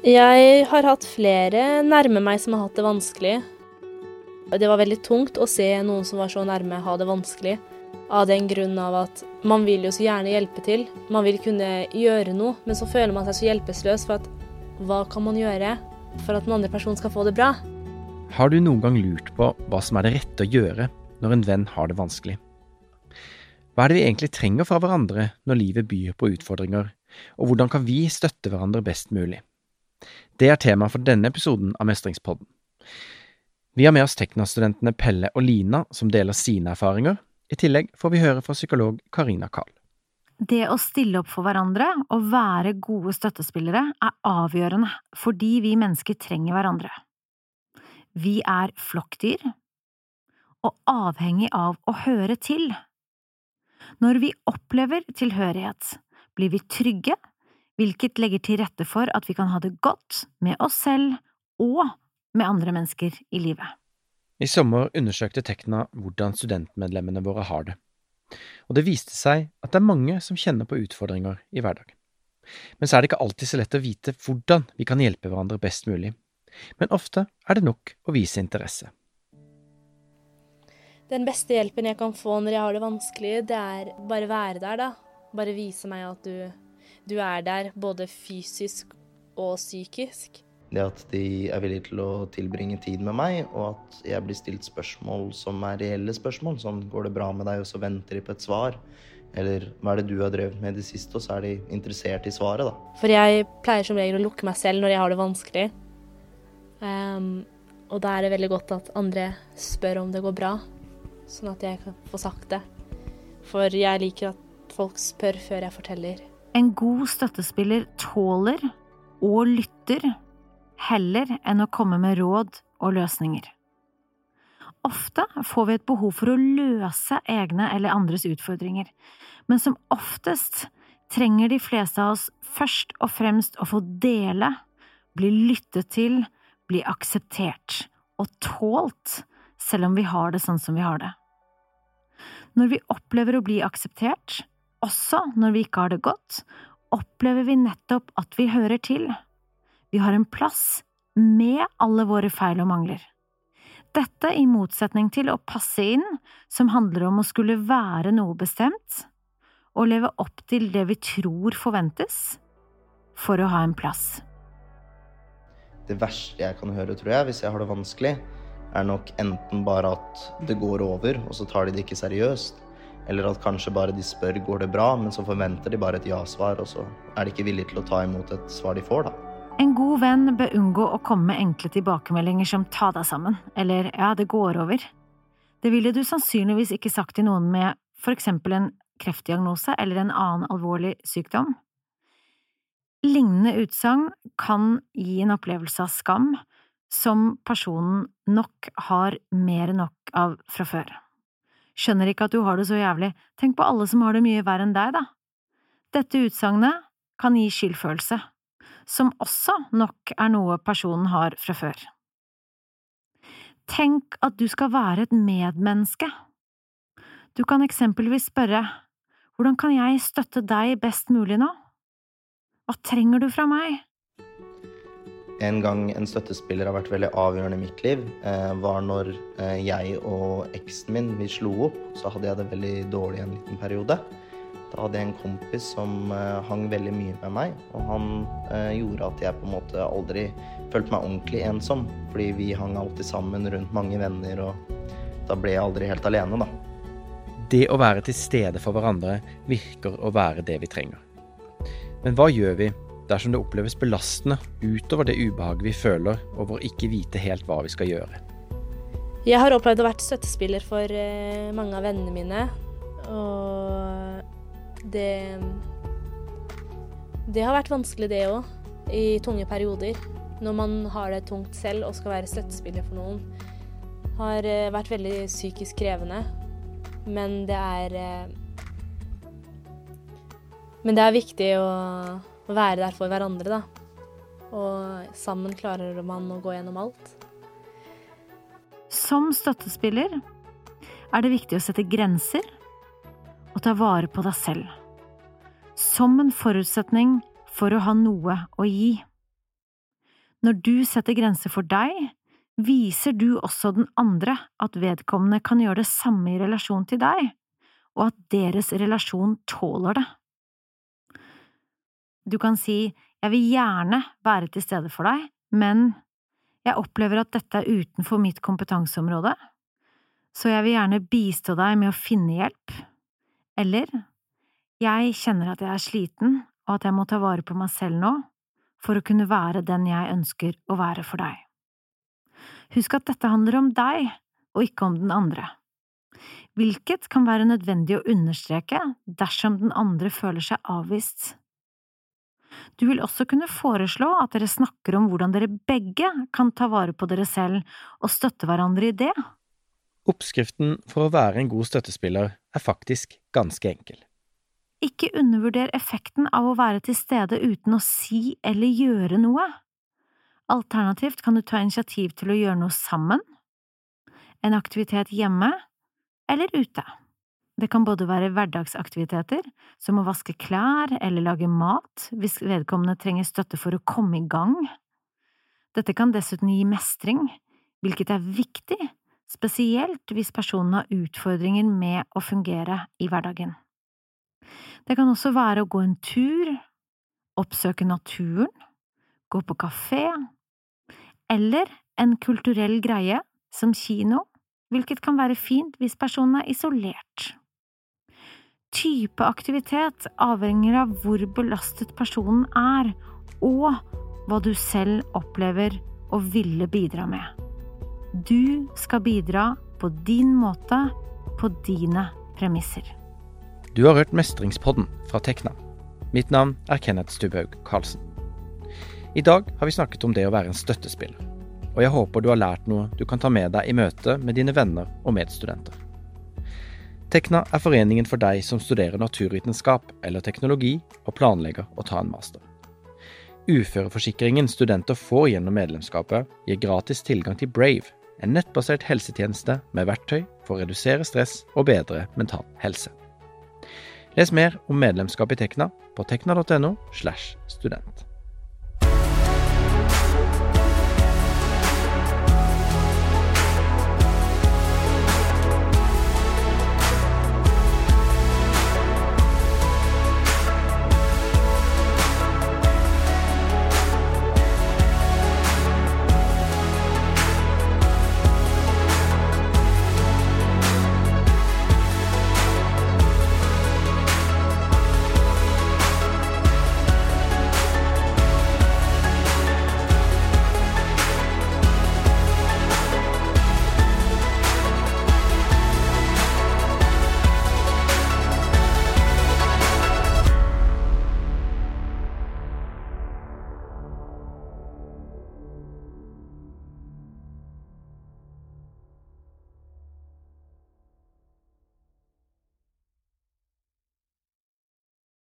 Jeg har hatt flere nærme meg som har hatt det vanskelig. Det var veldig tungt å se noen som var så nærme, ha det vanskelig. Av den grunn av at man vil jo så gjerne hjelpe til. Man vil kunne gjøre noe, men så føler man seg så hjelpeløs for at hva kan man gjøre for at den andre personen skal få det bra? Har du noen gang lurt på hva som er det rette å gjøre når en venn har det vanskelig? Hva er det vi egentlig trenger fra hverandre når livet byr på utfordringer, og hvordan kan vi støtte hverandre best mulig? Det er tema for denne episoden av Mestringspodden. Vi har med oss Tekna-studentene Pelle og Lina som deler sine erfaringer. I tillegg får vi høre fra psykolog Karina Kahl. Det å stille opp for hverandre og være gode støttespillere er avgjørende fordi vi mennesker trenger hverandre. Vi er flokkdyr og avhengig av å høre til. Når vi opplever tilhørighet, blir vi trygge hvilket legger til rette for at vi kan ha det godt med oss selv og med andre mennesker i livet. I sommer undersøkte Tekna hvordan studentmedlemmene våre har det, og det viste seg at det er mange som kjenner på utfordringer i hverdagen. Men så er det ikke alltid så lett å vite hvordan vi kan hjelpe hverandre best mulig, men ofte er det nok å vise interesse. Den beste hjelpen jeg kan få når jeg har det vanskelig, det er bare være der, da. Bare vise meg at du du er der både fysisk og psykisk. Det at de er villige til å tilbringe tid med meg, og at jeg blir stilt spørsmål som er reelle spørsmål. Sånn 'går det bra med deg?' og så venter de på et svar. Eller 'hva er det du har drevet med i det siste?' og så er de interessert i svaret, da. For jeg pleier som regel å lukke meg selv når jeg har det vanskelig. Um, og da er det veldig godt at andre spør om det går bra, sånn at jeg kan få sagt det. For jeg liker at folk spør før jeg forteller. En god støttespiller tåler og lytter heller enn å komme med råd og løsninger. Ofte får vi et behov for å løse egne eller andres utfordringer, men som oftest trenger de fleste av oss først og fremst å få dele, bli lyttet til, bli akseptert og tålt, selv om vi har det sånn som vi har det. Når vi opplever å bli akseptert, også når vi ikke har det godt, opplever vi nettopp at vi hører til. Vi har en plass med alle våre feil og mangler. Dette i motsetning til å passe inn, som handler om å skulle være noe bestemt, og leve opp til det vi tror forventes, for å ha en plass. Det verste jeg kan høre, tror jeg, hvis jeg har det vanskelig, er nok enten bare at det går over, og så tar de det ikke seriøst, eller at kanskje bare de spør går det bra, men så forventer de bare et ja-svar, og så er de ikke villige til å ta imot et svar de får, da. En god venn bør unngå å komme med enkle tilbakemeldinger som ta deg sammen, eller ja, det går over. Det ville du sannsynligvis ikke sagt til noen med for eksempel en kreftdiagnose eller en annen alvorlig sykdom. Lignende utsagn kan gi en opplevelse av skam som personen nok har mer enn nok av fra før. Skjønner ikke at du har det så jævlig, tenk på alle som har det mye verre enn deg, da. Dette utsagnet kan gi skyldfølelse, som også nok er noe personen har fra før. Tenk at du skal være et medmenneske. Du kan eksempelvis spørre Hvordan kan jeg støtte deg best mulig nå? Hva trenger du fra meg? En gang en støttespiller har vært veldig avgjørende i mitt liv, eh, var når eh, jeg og eksen min vi slo opp. Så hadde jeg det veldig dårlig en liten periode. Da hadde jeg en kompis som eh, hang veldig mye med meg, og han gjorde at jeg på en måte aldri følte meg ordentlig ensom. Fordi vi hang alltid sammen rundt mange venner, og da ble jeg aldri helt alene, da. Det å være til stede for hverandre virker å være det vi trenger. Men hva gjør vi dersom det oppleves belastende utover det ubehaget vi føler over ikke vite helt hva vi skal gjøre. Jeg har opplevd å være støttespiller for eh, mange av vennene mine, og det Det har vært vanskelig, det òg, i tunge perioder. Når man har det tungt selv og skal være støttespiller for noen. Har eh, vært veldig psykisk krevende, men det er eh, Men det er viktig å å være der for hverandre, da. Og sammen klarer man å gå gjennom alt. Som støttespiller er det viktig å sette grenser og ta vare på deg selv. Som en forutsetning for å ha noe å gi. Når du setter grenser for deg, viser du også den andre at vedkommende kan gjøre det samme i relasjon til deg, og at deres relasjon tåler det. Du kan si jeg vil gjerne være til stede for deg, men jeg opplever at dette er utenfor mitt kompetanseområde, så jeg vil gjerne bistå deg med å finne hjelp, eller jeg kjenner at jeg er sliten og at jeg må ta vare på meg selv nå for å kunne være den jeg ønsker å være for deg. Husk at dette handler om deg og ikke om den andre, hvilket kan være nødvendig å understreke dersom den andre føler seg avvist. Du vil også kunne foreslå at dere snakker om hvordan dere begge kan ta vare på dere selv og støtte hverandre i det. Oppskriften for å være en god støttespiller er faktisk ganske enkel. Ikke undervurder effekten av å være til stede uten å si eller gjøre noe. Alternativt kan du ta initiativ til å gjøre noe sammen, en aktivitet hjemme eller ute. Det kan både være hverdagsaktiviteter, som å vaske klær eller lage mat hvis vedkommende trenger støtte for å komme i gang. Dette kan dessuten gi mestring, hvilket er viktig, spesielt hvis personen har utfordringer med å fungere i hverdagen. Det kan også være å gå en tur, oppsøke naturen, gå på kafé, eller en kulturell greie som kino, hvilket kan være fint hvis personen er isolert. Type aktivitet avhenger av hvor belastet personen er, og hva du selv opplever og ville bidra med. Du skal bidra på din måte, på dine premisser. Du har hørt Mestringspodden fra Tekna. Mitt navn er Kenneth Stubhaug Karlsen. I dag har vi snakket om det å være en støttespiller, og jeg håper du har lært noe du kan ta med deg i møte med dine venner og medstudenter. Tekna er foreningen for deg som studerer naturvitenskap eller teknologi og planlegger å ta en master. Uføreforsikringen studenter får gjennom medlemskapet, gir gratis tilgang til Brave, en nettbasert helsetjeneste med verktøy for å redusere stress og bedre mental helse. Les mer om medlemskap i Tekna på tekna.no slash student.